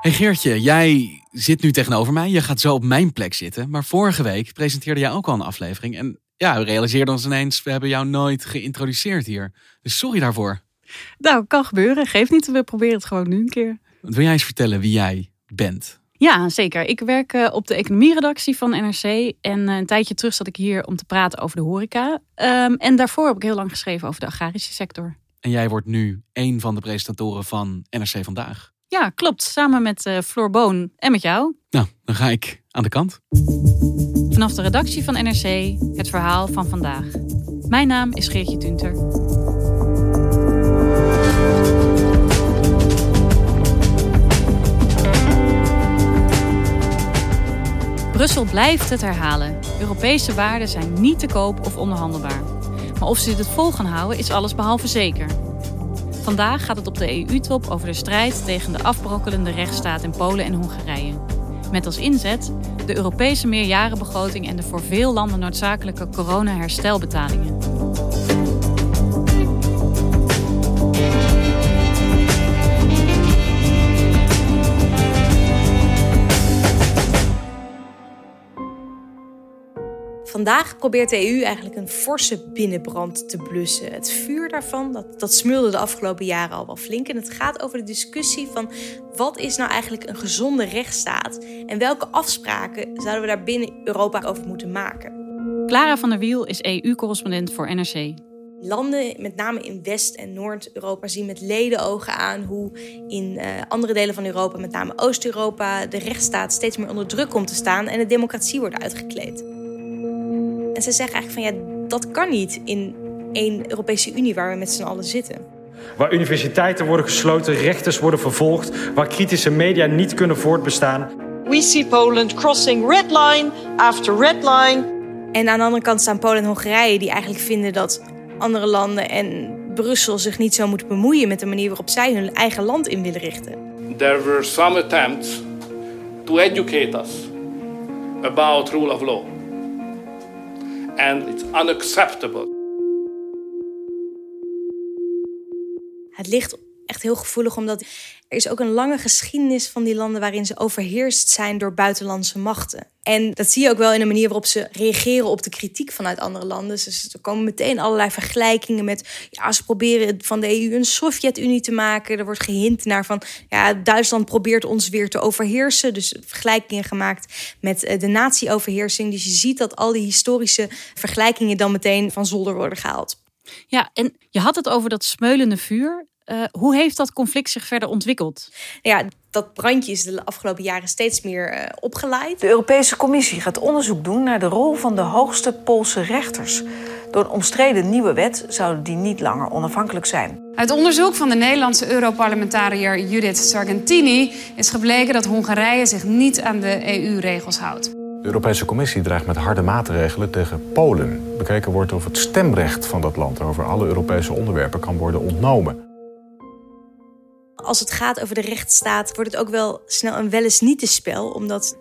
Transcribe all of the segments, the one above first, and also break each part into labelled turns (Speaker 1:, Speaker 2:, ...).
Speaker 1: Hey Geertje, jij zit nu tegenover mij. Je gaat zo op mijn plek zitten. Maar vorige week presenteerde jij ook al een aflevering. En ja, we realiseerden ons ineens, we hebben jou nooit geïntroduceerd hier. Dus sorry daarvoor.
Speaker 2: Nou, kan gebeuren. Geef niet, we proberen het gewoon nu een keer.
Speaker 1: Wil jij eens vertellen wie jij bent?
Speaker 2: Ja, zeker. Ik werk eh, op de economieredactie van NRC. En eh, een tijdje terug zat ik hier om te praten over de horeca. Ehm, en daarvoor heb ik heel lang geschreven over de agrarische sector.
Speaker 1: En jij wordt nu een van de presentatoren van NRC Vandaag.
Speaker 2: Ja, klopt. Samen met uh, Floor Boon en met jou.
Speaker 1: Nou, dan ga ik aan de kant.
Speaker 2: Vanaf de redactie van NRC, het verhaal van vandaag. Mijn naam is Geertje Tunter. Brussel blijft het herhalen. Europese waarden zijn niet te koop of onderhandelbaar. Maar of ze dit vol gaan houden is alles behalve zeker. Vandaag gaat het op de EU-top over de strijd tegen de afbrokkelende rechtsstaat in Polen en Hongarije. Met als inzet de Europese meerjarenbegroting en de voor veel landen noodzakelijke corona-herstelbetalingen.
Speaker 3: Vandaag probeert de EU eigenlijk een forse binnenbrand te blussen. Het vuur daarvan, dat, dat smeulde de afgelopen jaren al wel flink. En het gaat over de discussie van wat is nou eigenlijk een gezonde rechtsstaat? En welke afspraken zouden we daar binnen Europa over moeten maken?
Speaker 2: Clara van der Wiel is EU-correspondent voor NRC.
Speaker 3: Landen, met name in West- en Noord-Europa, zien met ledenogen aan hoe in uh, andere delen van Europa, met name Oost-Europa, de rechtsstaat steeds meer onder druk komt te staan en de democratie wordt uitgekleed. En ze zeggen eigenlijk van ja, dat kan niet in één Europese Unie waar we met z'n allen zitten.
Speaker 4: Waar universiteiten worden gesloten, rechters worden vervolgd, waar kritische media niet kunnen voortbestaan.
Speaker 5: We see Poland crossing red line after red line.
Speaker 3: En aan de andere kant staan Polen en Hongarije die eigenlijk vinden dat andere landen en Brussel zich niet zo moeten bemoeien met de manier waarop zij hun eigen land in willen richten.
Speaker 6: There were some attempts to educate us about rule of law. And it's unacceptable.
Speaker 3: Het ligt echt heel gevoelig, omdat er is ook een lange geschiedenis van die landen waarin ze overheerst zijn door buitenlandse machten. En dat zie je ook wel in de manier waarop ze reageren op de kritiek vanuit andere landen. Dus er komen meteen allerlei vergelijkingen met, ja, ze proberen van de EU een Sovjet-Unie te maken. Er wordt gehint naar van, ja, Duitsland probeert ons weer te overheersen. Dus vergelijkingen gemaakt met eh, de nazi-overheersing. Dus je ziet dat al die historische vergelijkingen dan meteen van zolder worden gehaald.
Speaker 2: Ja, en je had het over dat smeulende vuur. Uh, hoe heeft dat conflict zich verder ontwikkeld?
Speaker 3: Ja, dat brandje is de afgelopen jaren steeds meer uh, opgeleid.
Speaker 7: De Europese Commissie gaat onderzoek doen naar de rol van de hoogste Poolse rechters. Door een omstreden nieuwe wet zouden die niet langer onafhankelijk zijn.
Speaker 8: Uit onderzoek van de Nederlandse Europarlementariër Judith Sargentini is gebleken dat Hongarije zich niet aan de EU-regels houdt.
Speaker 9: De Europese Commissie dreigt met harde maatregelen tegen Polen. Bekeken wordt of het stemrecht van dat land over alle Europese onderwerpen kan worden ontnomen
Speaker 3: als het gaat over de rechtsstaat, wordt het ook wel snel een wel eens niet te spel. Omdat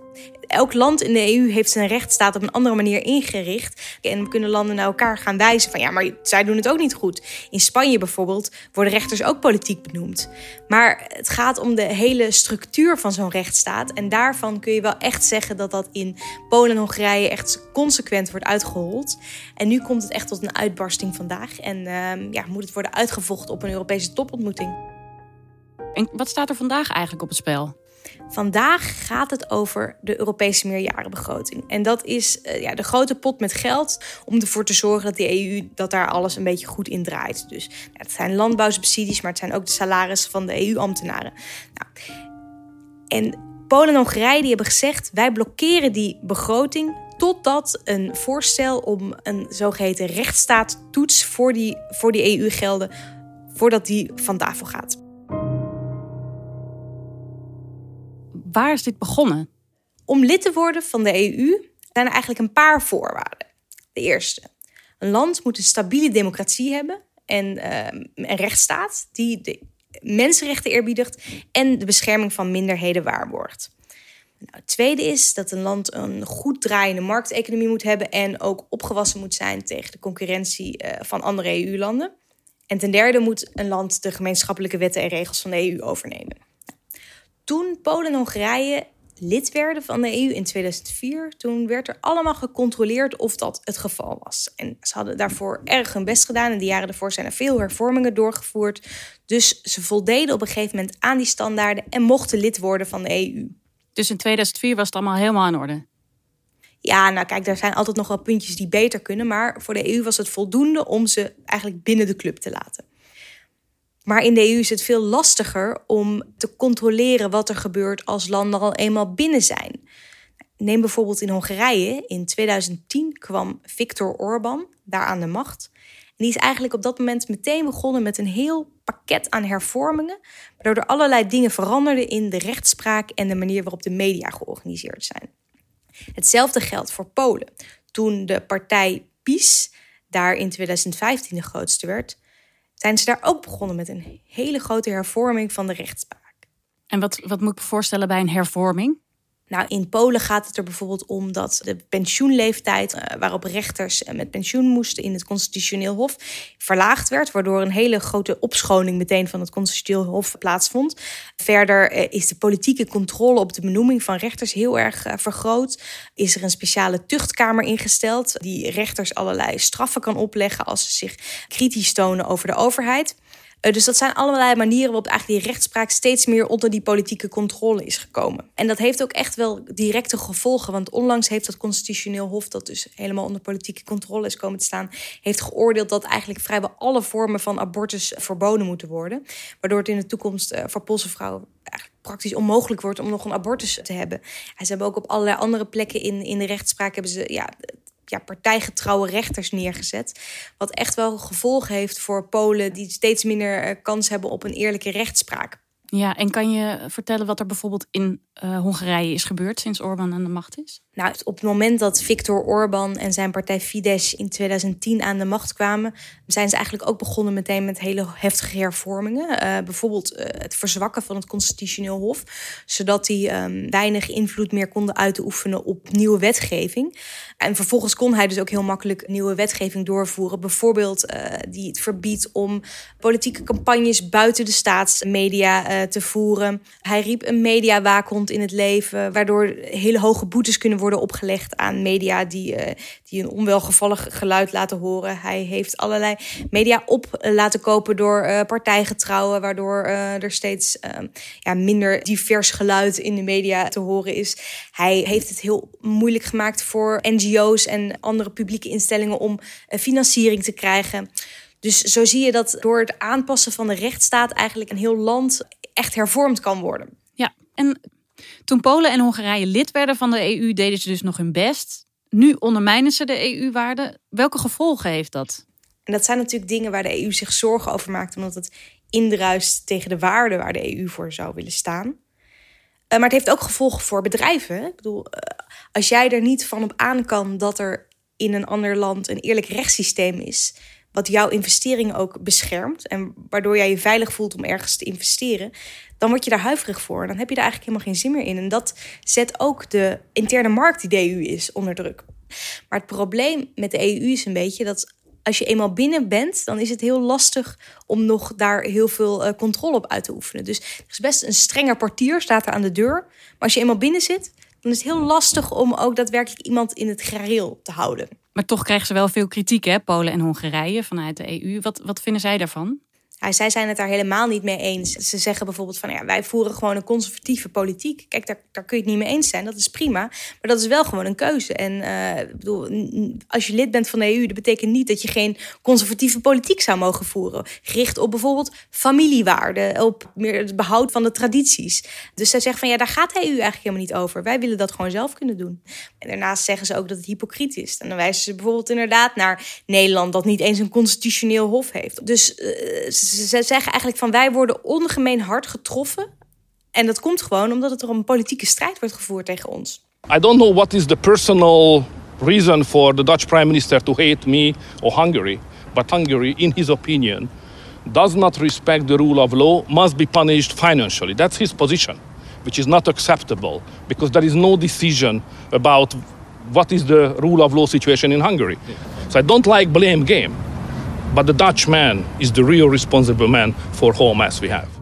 Speaker 3: elk land in de EU heeft zijn rechtsstaat op een andere manier ingericht. En kunnen landen naar elkaar gaan wijzen van ja, maar zij doen het ook niet goed. In Spanje bijvoorbeeld worden rechters ook politiek benoemd. Maar het gaat om de hele structuur van zo'n rechtsstaat. En daarvan kun je wel echt zeggen dat dat in Polen en Hongarije echt consequent wordt uitgehold. En nu komt het echt tot een uitbarsting vandaag. En uh, ja, moet het worden uitgevochten op een Europese topontmoeting.
Speaker 2: En wat staat er vandaag eigenlijk op het spel?
Speaker 3: Vandaag gaat het over de Europese meerjarenbegroting. En dat is uh, ja, de grote pot met geld om ervoor te zorgen dat de EU dat daar alles een beetje goed in draait. Dus ja, het zijn landbouwsubsidies, maar het zijn ook de salarissen van de EU-ambtenaren. Nou, en Polen en Hongarije die hebben gezegd: wij blokkeren die begroting totdat een voorstel om een zogeheten rechtsstaattoets voor die, voor die EU-gelden voordat die van tafel gaat.
Speaker 2: Waar is dit begonnen?
Speaker 3: Om lid te worden van de EU zijn er eigenlijk een paar voorwaarden. De eerste, een land moet een stabiele democratie hebben en uh, een rechtsstaat die de mensenrechten eerbiedigt en de bescherming van minderheden waarborgt. Nou, het tweede is dat een land een goed draaiende markteconomie moet hebben en ook opgewassen moet zijn tegen de concurrentie uh, van andere EU-landen. En ten derde moet een land de gemeenschappelijke wetten en regels van de EU overnemen. Toen Polen en Hongarije lid werden van de EU in 2004, toen werd er allemaal gecontroleerd of dat het geval was. En ze hadden daarvoor erg hun best gedaan. En de jaren daarvoor zijn er veel hervormingen doorgevoerd. Dus ze voldeden op een gegeven moment aan die standaarden en mochten lid worden van de EU.
Speaker 2: Dus in 2004 was het allemaal helemaal in orde?
Speaker 3: Ja, nou kijk, er zijn altijd nog wel puntjes die beter kunnen. Maar voor de EU was het voldoende om ze eigenlijk binnen de club te laten. Maar in de EU is het veel lastiger om te controleren wat er gebeurt als landen al eenmaal binnen zijn. Neem bijvoorbeeld in Hongarije. In 2010 kwam Viktor Orbán daar aan de macht. En die is eigenlijk op dat moment meteen begonnen met een heel pakket aan hervormingen, waardoor er allerlei dingen veranderden in de rechtspraak en de manier waarop de media georganiseerd zijn. Hetzelfde geldt voor Polen. Toen de partij PiS daar in 2015 de grootste werd, zijn ze daar ook begonnen met een hele grote hervorming van de rechtspraak.
Speaker 2: En wat, wat moet ik me voorstellen bij een hervorming?
Speaker 3: Nou, in Polen gaat het er bijvoorbeeld om dat de pensioenleeftijd uh, waarop rechters uh, met pensioen moesten in het constitutioneel hof verlaagd werd, waardoor een hele grote opschoning meteen van het constitutioneel hof plaatsvond. Verder uh, is de politieke controle op de benoeming van rechters heel erg vergroot. Is er een speciale tuchtkamer ingesteld die rechters allerlei straffen kan opleggen als ze zich kritisch tonen over de overheid. Uh, dus dat zijn allerlei manieren waarop eigenlijk die rechtspraak steeds meer onder die politieke controle is gekomen. En dat heeft ook echt wel directe gevolgen. Want onlangs heeft het Constitutioneel Hof, dat dus helemaal onder politieke controle is komen te staan, heeft geoordeeld dat eigenlijk vrijwel alle vormen van abortus verboden moeten worden. Waardoor het in de toekomst uh, voor Poolse vrouwen eigenlijk praktisch onmogelijk wordt om nog een abortus te hebben. En ze hebben ook op allerlei andere plekken in, in de rechtspraak hebben ze ja, ja, partijgetrouwe rechters neergezet. Wat echt wel gevolgen heeft voor Polen die steeds minder eh, kans hebben op een eerlijke rechtspraak.
Speaker 2: Ja, en kan je vertellen wat er bijvoorbeeld in uh, Hongarije is gebeurd sinds Orbán aan de macht is?
Speaker 3: Nou, op het moment dat Viktor Orbán en zijn partij Fidesz in 2010 aan de macht kwamen, zijn ze eigenlijk ook begonnen meteen met hele heftige hervormingen. Uh, bijvoorbeeld uh, het verzwakken van het constitutioneel hof, zodat die um, weinig invloed meer konden uitoefenen op nieuwe wetgeving. En vervolgens kon hij dus ook heel makkelijk nieuwe wetgeving doorvoeren. Bijvoorbeeld die het verbiedt om politieke campagnes buiten de staatsmedia te voeren. Hij riep een in het leven, waardoor hele hoge boetes kunnen worden opgelegd aan media die, uh, die een onwelgevallig geluid laten horen. Hij heeft allerlei media op laten kopen door uh, partijgetrouwen, waardoor er steeds ja, minder divers geluid in de media te horen is. Hij heeft het heel moeilijk gemaakt voor NGO's en andere publieke instellingen om financiering te krijgen. Dus zo zie je dat door het aanpassen van de rechtsstaat eigenlijk een heel land echt hervormd kan worden.
Speaker 2: Ja, en toen Polen en Hongarije lid werden van de EU, deden ze dus nog hun best. Nu ondermijnen ze de EU-waarden. Welke gevolgen heeft dat?
Speaker 3: En dat zijn natuurlijk dingen waar de EU zich zorgen over maakt, omdat het indruist tegen de waarden waar de EU voor zou willen staan. Uh, maar het heeft ook gevolgen voor bedrijven. Ik bedoel, uh, als jij er niet van op aan kan dat er in een ander land een eerlijk rechtssysteem is, wat jouw investeringen ook beschermt en waardoor jij je veilig voelt om ergens te investeren, dan word je daar huiverig voor. Dan heb je daar eigenlijk helemaal geen zin meer in. En dat zet ook de interne markt die de EU is onder druk. Maar het probleem met de EU is een beetje dat als je eenmaal binnen bent, dan is het heel lastig om nog daar heel veel uh, controle op uit te oefenen. Dus er is best een strenger portier, staat er aan de deur. Maar als je eenmaal binnen zit, dan is het heel lastig om ook daadwerkelijk iemand in het gareel te houden.
Speaker 2: Maar toch krijgen ze wel veel kritiek, hè, Polen en Hongarije vanuit de EU. Wat, wat vinden zij daarvan?
Speaker 3: Zij zijn het daar helemaal niet mee eens. Ze zeggen bijvoorbeeld van ja, wij voeren gewoon een conservatieve politiek. Kijk, daar, daar kun je het niet mee eens zijn. Dat is prima. Maar dat is wel gewoon een keuze. En uh, bedoel, als je lid bent van de EU, dat betekent niet dat je geen conservatieve politiek zou mogen voeren. Gericht op bijvoorbeeld familiewaarden, op meer het behoud van de tradities. Dus zij zeggen van ja, daar gaat de EU eigenlijk helemaal niet over. Wij willen dat gewoon zelf kunnen doen. En daarnaast zeggen ze ook dat het hypocriet is. En dan wijzen ze bijvoorbeeld inderdaad naar Nederland, dat niet eens een constitutioneel hof heeft. Dus uh, ze Ze zeggen eigenlijk van wij worden ongemeen hard getroffen. En dat komt gewoon omdat er een politieke strijd wordt gevoerd tegen ons.
Speaker 6: I don't know what is the personal reason for the Dutch prime minister to hate me or Hungary, but Hungary, in his opinion, does not respect the rule of law, must be punished financially. That's his position, which is not acceptable because there is no decision about what is the rule of law situation in Hungary. So I don't like blame game, but the Dutch man is the real responsible man for whole mess we have.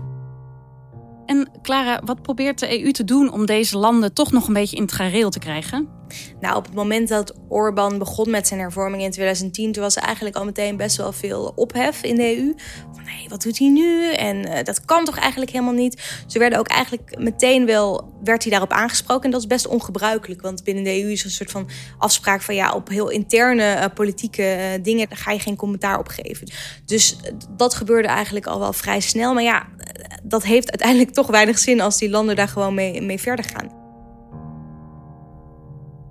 Speaker 2: En Clara, wat probeert de EU te doen om deze landen toch nog een beetje in het gareel te krijgen?
Speaker 3: Nou, op het moment dat Orbán begon met zijn hervorming in 2010, toen was er eigenlijk al meteen best wel veel ophef in de EU. Van hé, wat doet hij nu? En uh, dat kan toch eigenlijk helemaal niet? Ze werden ook eigenlijk meteen wel, werd hij daarop aangesproken. En dat is best ongebruikelijk, want binnen de EU is een soort van afspraak van ja, op heel interne uh, politieke uh, dingen ga je geen commentaar op geven. Dus dat gebeurde eigenlijk al wel vrij snel. Maar ja, dat heeft uiteindelijk toch weinig zin als die landen daar gewoon mee, mee verder gaan.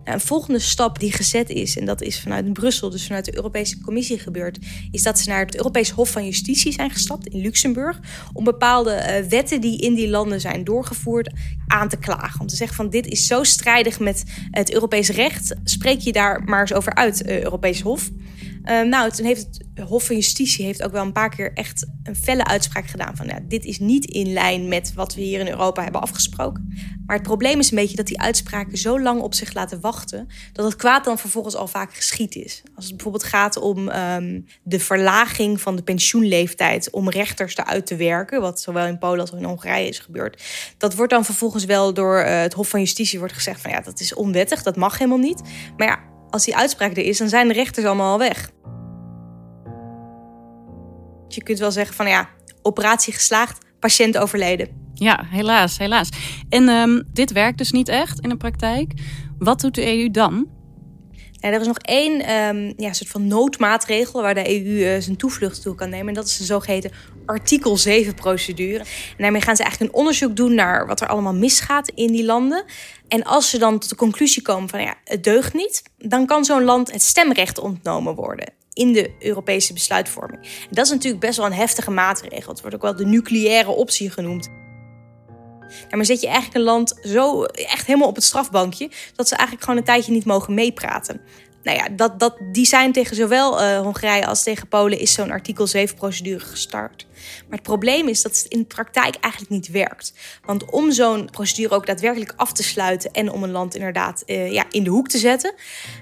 Speaker 3: Nou, een volgende stap die gezet is, en dat is vanuit Brussel, dus vanuit de Europese Commissie gebeurd, is dat ze naar het Europees Hof van Justitie zijn gestapt in Luxemburg om bepaalde uh, wetten die in die landen zijn doorgevoerd aan te klagen. Om te zeggen van dit is zo strijdig met het Europees recht, spreek je daar maar eens over uit, uh, Europees Hof. Uh, nou, toen heeft het Hof van Justitie heeft ook wel een paar keer echt een felle uitspraak gedaan van ja, dit is niet in lijn met wat we hier in Europa hebben afgesproken. Maar het probleem is een beetje dat die uitspraken zo lang op zich laten wachten dat het kwaad dan vervolgens al vaak geschied is. Als het bijvoorbeeld gaat om um, de verlaging van de pensioenleeftijd om rechters eruit te werken, wat zowel in Polen als in Hongarije is gebeurd, dat wordt dan vervolgens wel door uh, het Hof van Justitie wordt gezegd van ja, dat is onwettig, dat mag helemaal niet. Maar ja, als die uitspraak er is, dan zijn de rechters allemaal al weg. Je kunt wel zeggen van ja, operatie geslaagd, patiënt overleden.
Speaker 2: Ja, helaas, helaas. En um, dit werkt dus niet echt in de praktijk. Wat doet de EU dan?
Speaker 3: Ja, er is nog één um, ja, soort van noodmaatregel waar de EU uh, zijn toevlucht toe kan nemen. En dat is de zogeheten artikel 7 procedure. En daarmee gaan ze eigenlijk een onderzoek doen naar wat er allemaal misgaat in die landen. En als ze dan tot de conclusie komen van ja, het deugt niet, dan kan zo'n land het stemrecht ontnomen worden in de Europese besluitvorming. Dat is natuurlijk best wel een heftige maatregel. Het wordt ook wel de nucleaire optie genoemd. Daarmee zet je eigenlijk een land zo echt helemaal op het strafbankje dat ze eigenlijk gewoon een tijdje niet mogen meepraten. Nou ja, dat, dat, die zijn tegen zowel uh, Hongarije als tegen Polen is zo'n artikel 7 procedure gestart. Maar het probleem is dat het in de praktijk eigenlijk niet werkt. Want om zo'n procedure ook daadwerkelijk af te sluiten en om een land inderdaad uh, ja, in de hoek te zetten,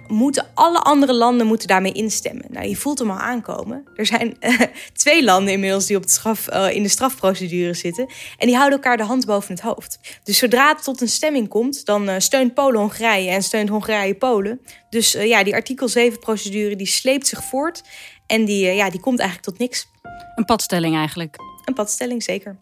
Speaker 3: moeten alle andere landen moeten daarmee instemmen. Nou, je voelt hem al aankomen. Er zijn uh, twee landen inmiddels die op uh, in de strafprocedure zitten. En die houden elkaar de hand boven het hoofd. Dus zodra het tot een stemming komt, dan steunt Polen Hongarije en steunt Hongarije Polen. Dus ja, die artikel 7 procedure die sleept zich voort. En die, ja, die komt eigenlijk tot niks.
Speaker 2: Een padstelling eigenlijk.
Speaker 3: Een padstelling, zeker.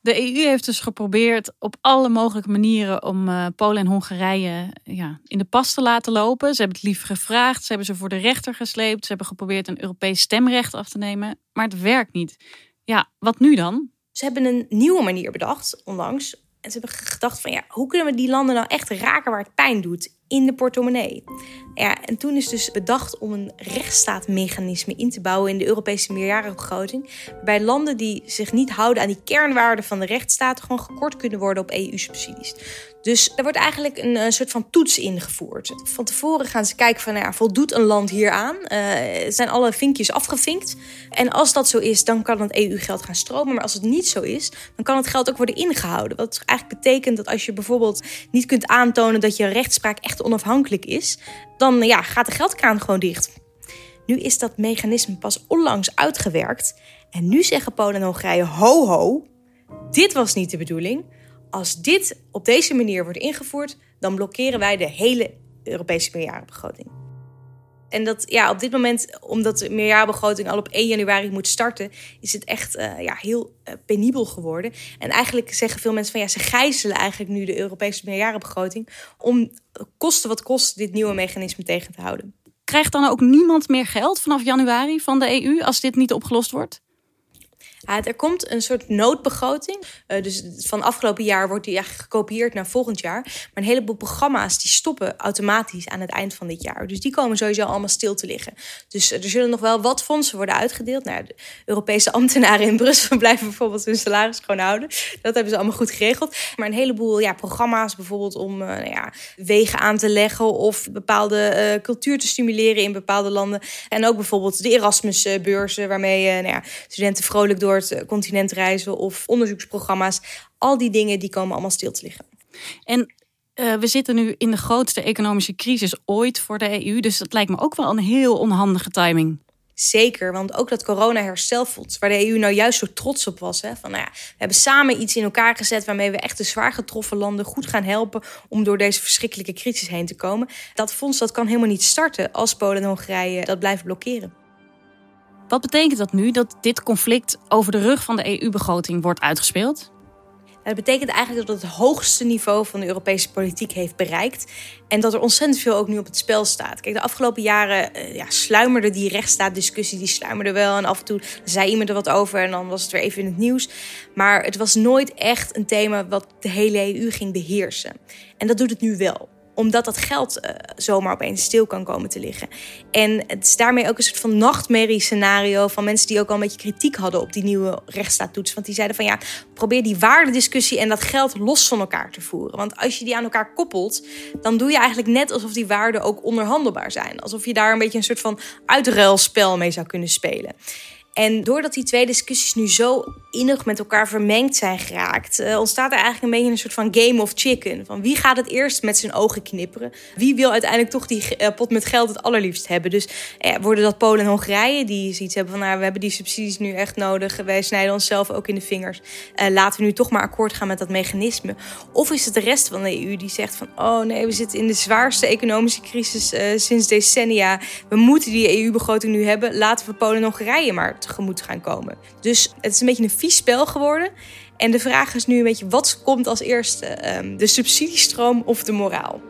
Speaker 2: De EU heeft dus geprobeerd op alle mogelijke manieren om uh, Polen en Hongarije ja, in de pas te laten lopen. Ze hebben het lief gevraagd, ze hebben ze voor de rechter gesleept, ze hebben geprobeerd een Europees stemrecht af te nemen, maar het werkt niet. Ja, wat nu dan?
Speaker 3: Ze hebben een nieuwe manier bedacht, onlangs. En ze hebben gedacht van ja, hoe kunnen we die landen nou echt raken waar het pijn doet? In de portemonnee. Ja, en toen is dus bedacht om een rechtsstaatmechanisme in te bouwen in de Europese meerjarenbegroting. Waarbij landen die zich niet houden aan die kernwaarden van de rechtsstaat gewoon gekort kunnen worden op EU-subsidies. Dus er wordt eigenlijk een, een, soort van toets ingevoerd. Van tevoren gaan ze kijken van, nou ja, voldoet een land hieraan? Uh, zijn alle vinkjes afgevinkt? En als dat zo is, dan kan het EU-geld gaan stromen. Maar als het niet zo is, dan kan het geld ook worden ingehouden. Wat eigenlijk betekent dat als je bijvoorbeeld niet kunt aantonen dat je rechtspraak echt onafhankelijk is, dan ja, gaat de geldkraan gewoon dicht. Nu is dat mechanisme pas onlangs uitgewerkt. En nu zeggen Polen en Hongarije: ho ho, dit was niet de bedoeling. Als dit op deze manier wordt ingevoerd, dan blokkeren wij de hele Europese meerjarenbegroting. En dat ja, op dit moment, omdat de meerjarenbegroting al op 1 januari moet starten, is het echt uh, ja, heel uh, penibel geworden. En eigenlijk zeggen veel mensen van ja, ze gijzelen eigenlijk nu de Europese meerjarenbegroting om kosten wat kost dit nieuwe mechanisme tegen te houden.
Speaker 2: Krijgt dan ook niemand meer geld vanaf januari van de EU als dit niet opgelost wordt?
Speaker 3: Er komt een soort noodbegroting. Uh, dus van afgelopen jaar wordt die eigenlijk gekopieerd naar volgend jaar. Maar een heleboel programma's die stoppen automatisch aan het eind van dit jaar. Dus die komen sowieso allemaal stil te liggen. Dus er zullen nog wel wat fondsen worden uitgedeeld. Nou, de Europese ambtenaren in Brussel blijven bijvoorbeeld hun salaris gewoon houden. Dat hebben ze allemaal goed geregeld. Maar een heleboel ja, programma's bijvoorbeeld om uh, nou ja, wegen aan te leggen of bepaalde cultuur te stimuleren in bepaalde landen. En ook bijvoorbeeld de Erasmusbeurzen, waarmee nou ja, studenten vrolijk door eh, continent reizen of onderzoeksprogramma's. Al die dingen die komen allemaal stil te liggen.
Speaker 2: En uh, we zitten nu in de grootste economische crisis ooit voor de EU. Dus dat lijkt me ook wel een heel onhandige timing.
Speaker 3: Zeker, want ook dat corona-herstelfonds, waar de EU nou juist zo trots op was. Hè, van, nou ja, we hebben samen iets in elkaar gezet waarmee we echt de zwaar getroffen landen goed gaan helpen om door deze verschrikkelijke crisis heen te komen. Dat fonds dat kan helemaal niet starten als Polen en Hongarije dat blijven blokkeren.
Speaker 2: Wat betekent dat nu dat dit conflict over de rug van de EU-begroting wordt uitgespeeld?
Speaker 3: Dat betekent eigenlijk dat het het hoogste niveau van de Europese politiek heeft bereikt. En dat er ontzettend veel ook nu op het spel staat. Kijk, de afgelopen jaren uh, ja, sluimerde die rechtsstaatdiscussie, die sluimerde wel. En af en toe zei iemand er wat over en dan was het weer even in het nieuws. Maar het was nooit echt een thema wat de hele EU ging beheersen. En dat doet het nu wel omdat dat geld uh, zomaar opeens stil kan komen te liggen. En het is daarmee ook een soort van nachtmerrie-scenario van mensen die ook al een beetje kritiek hadden op die nieuwe rechtsstaattoets. Want die zeiden van ja, probeer die waardediscussie en dat geld los van elkaar te voeren. Want als je die aan elkaar koppelt, dan doe je eigenlijk net alsof die waarden ook onderhandelbaar zijn. Alsof je daar een beetje een soort van uitruilspel mee zou kunnen spelen. En doordat die twee discussies nu zo innig met elkaar vermengd zijn geraakt, uh, ontstaat er eigenlijk een beetje een soort van game of chicken. Van wie gaat het eerst met zijn ogen knipperen? Wie wil uiteindelijk toch die uh, pot met geld het allerliefst hebben? Dus uh, worden dat Polen en Hongarije die zoiets hebben van, nou, we hebben die subsidies nu echt nodig. Wij snijden onszelf ook in de vingers. laten we nu toch maar akkoord gaan met dat mechanisme. Of is het de rest van de EU die zegt van, oh nee, we zitten in de zwaarste economische crisis sinds decennia. We moeten die EU-begroting nu hebben. Laten we Polen en Hongarije maar tegemoet gaan komen. Dus het is een beetje een vies spel geworden. En de vraag is nu een beetje, wat komt als eerste? Um, de subsidiestroom of de moraal?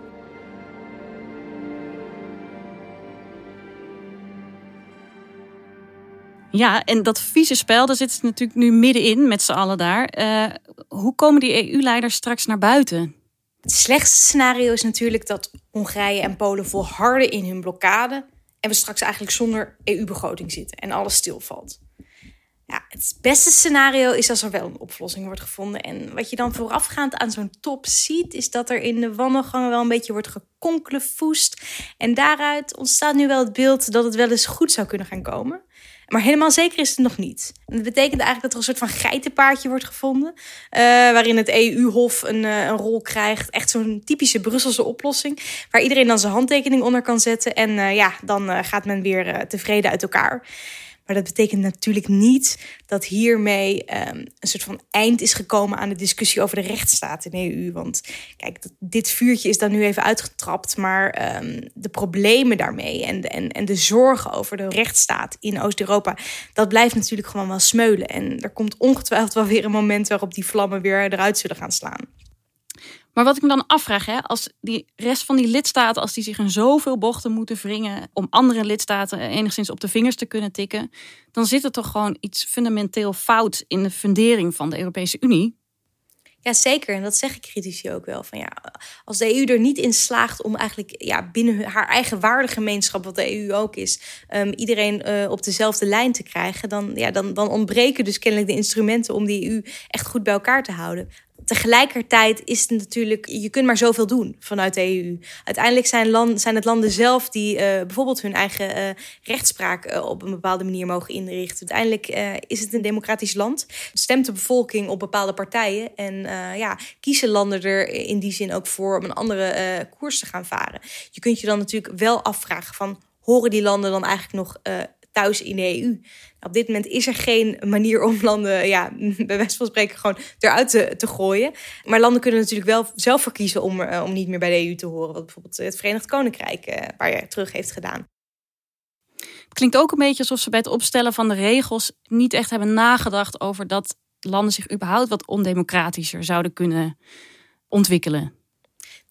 Speaker 2: Ja, en dat vieze spel, daar zitten ze natuurlijk nu middenin met z'n allen daar. Uh, hoe komen die EU-leiders straks naar buiten?
Speaker 3: Het slechtste scenario is natuurlijk dat Hongarije en Polen volharden in hun blokkade en we straks eigenlijk zonder EU-begroting zitten en alles stilvalt. Ja, het beste scenario is als er wel een oplossing wordt gevonden. En wat je dan voorafgaand aan zo'n top ziet, is dat er in de wandelgangen wel een beetje wordt gekonkelevoest. En daaruit ontstaat nu wel het beeld dat het wel eens goed zou kunnen gaan komen. Maar helemaal zeker is het nog niet. Dat betekent eigenlijk dat er een soort van geitenpaardje wordt gevonden. Uh, waarin het EU-hof een, uh, een, rol krijgt. Echt zo'n typische Brusselse oplossing. Waar iedereen dan zijn handtekening onder kan zetten. En uh, ja, dan gaat men weer tevreden uit elkaar. Maar dat betekent natuurlijk niet dat hiermee um, een soort van eind is gekomen aan de discussie over de rechtsstaat in de EU. Want kijk, dit vuurtje is dan nu even uitgetrapt. Maar um, de problemen daarmee en en, en de zorgen over de rechtsstaat in Oost-Europa, dat blijft natuurlijk gewoon wel smeulen. En er komt ongetwijfeld wel weer een moment waarop die vlammen weer eruit zullen gaan slaan.
Speaker 2: Maar wat ik me dan afvraag, hè, als die rest van die lidstaten, als die zich in zoveel bochten moeten wringen om andere lidstaten enigszins op de vingers te kunnen tikken, dan zit er toch gewoon iets fundamenteel fout in de fundering van de Europese Unie.
Speaker 3: Ja, zeker. En dat zeggen critici ook wel. Van ja, als de EU er niet in slaagt om eigenlijk ja, binnen haar eigen waardegemeenschap, wat de EU ook is, um, iedereen uh, op dezelfde lijn te krijgen, dan, ja, dan, dan ontbreken dus kennelijk de instrumenten om die EU echt goed bij elkaar te houden tegelijkertijd is het natuurlijk, je kunt maar zoveel doen vanuit de EU. Uiteindelijk zijn, zijn het landen zelf die uh, bijvoorbeeld hun eigen uh, rechtspraak uh, op een bepaalde manier mogen inrichten. Uiteindelijk is het een democratisch land. Stemt de bevolking op bepaalde partijen en ja, kiezen landen er in die zin ook voor om een andere koers te gaan varen. Je kunt je dan natuurlijk wel afvragen van horen die landen dan eigenlijk nog thuis in de EU. Op dit moment is er geen manier om landen, ja, bij wijze van spreken, gewoon eruit te, te gooien. Maar landen kunnen natuurlijk wel zelf verkiezen om, uh, om niet meer bij de EU te horen. Wat bijvoorbeeld het Verenigd Koninkrijk een paar jaar terug heeft gedaan.
Speaker 2: Klinkt ook een beetje alsof ze bij het opstellen van de regels niet echt hebben nagedacht over dat landen zich überhaupt wat ondemocratischer zouden kunnen ontwikkelen.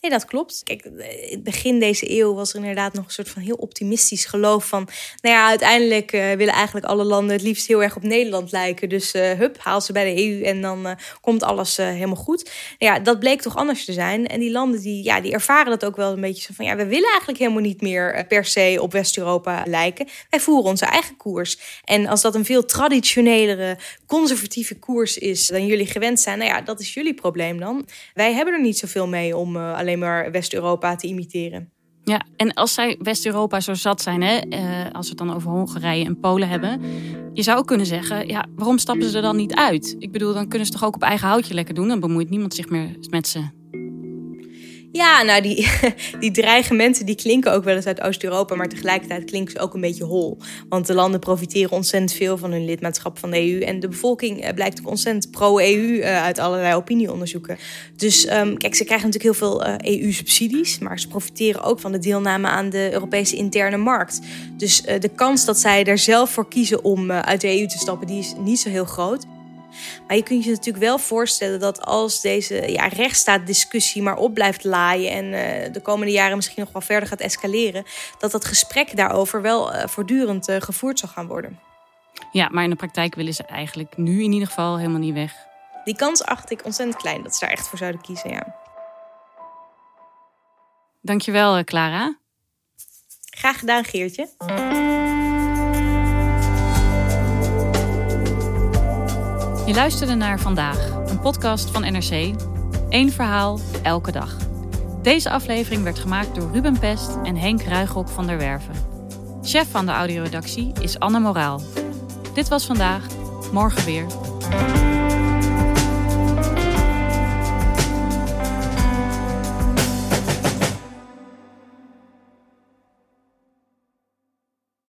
Speaker 3: Nee, dat klopt. Kijk, in begin deze eeuw was er inderdaad nog een soort van heel optimistisch geloof van, nou ja, uiteindelijk uh, willen eigenlijk alle landen het liefst heel erg op Nederland lijken. Dus uh, hup, haal ze bij de EU en dan komt alles helemaal goed. Nou ja, dat bleek toch anders te zijn. En die landen die, ja, die ervaren dat ook wel een beetje zo van, ja, we willen eigenlijk helemaal niet meer per se op West-Europa lijken. Wij voeren onze eigen koers. En als dat een veel traditionelere, conservatieve koers is dan jullie gewend zijn, nou ja, dat is jullie probleem dan. Wij hebben er niet zoveel mee om alleen maar West-Europa te imiteren.
Speaker 2: Ja, en als zij West-Europa zo zat zijn, hè, uh, als we het dan over Hongarije en Polen hebben, je zou ook kunnen zeggen, ja, waarom stappen ze er dan niet uit? Ik bedoel, dan kunnen ze toch ook op eigen houtje lekker doen, dan bemoeit niemand zich meer met ze.
Speaker 3: Ja, nou, die, die dreigementen die klinken ook wel eens uit Oost-Europa, maar tegelijkertijd klinken ze ook een beetje hol. Want de landen profiteren ontzettend veel van hun lidmaatschap van de EU. En de bevolking eh, blijkt ook ontzettend pro-EU eh, uit allerlei opinieonderzoeken. Dus um, kijk, ze krijgen natuurlijk heel veel EU-subsidies, maar ze profiteren ook van de deelname aan de Europese interne markt. Dus de kans dat zij er zelf voor kiezen om uit de EU te stappen, die is niet zo heel groot. Maar je kunt je natuurlijk wel voorstellen dat als deze ja, rechtsstaatdiscussie maar op blijft laaien en uh, de komende jaren misschien nog wel verder gaat escaleren, dat dat gesprek daarover wel uh, voortdurend uh, gevoerd zal gaan worden.
Speaker 2: Ja, maar in de praktijk willen ze eigenlijk nu in ieder geval helemaal niet weg.
Speaker 3: Die kans acht ik ontzettend klein dat ze daar echt voor zouden kiezen, ja.
Speaker 2: Dankjewel, Clara.
Speaker 3: Graag gedaan, Geertje.
Speaker 2: Je luisterde naar Vandaag, een podcast van NRC. Eén verhaal, elke dag. Deze aflevering werd gemaakt door Ruben Pest en Henk Ruigrok van der Werven. Chef van de audioredactie is Anne Moraal. Dit was vandaag, morgen weer.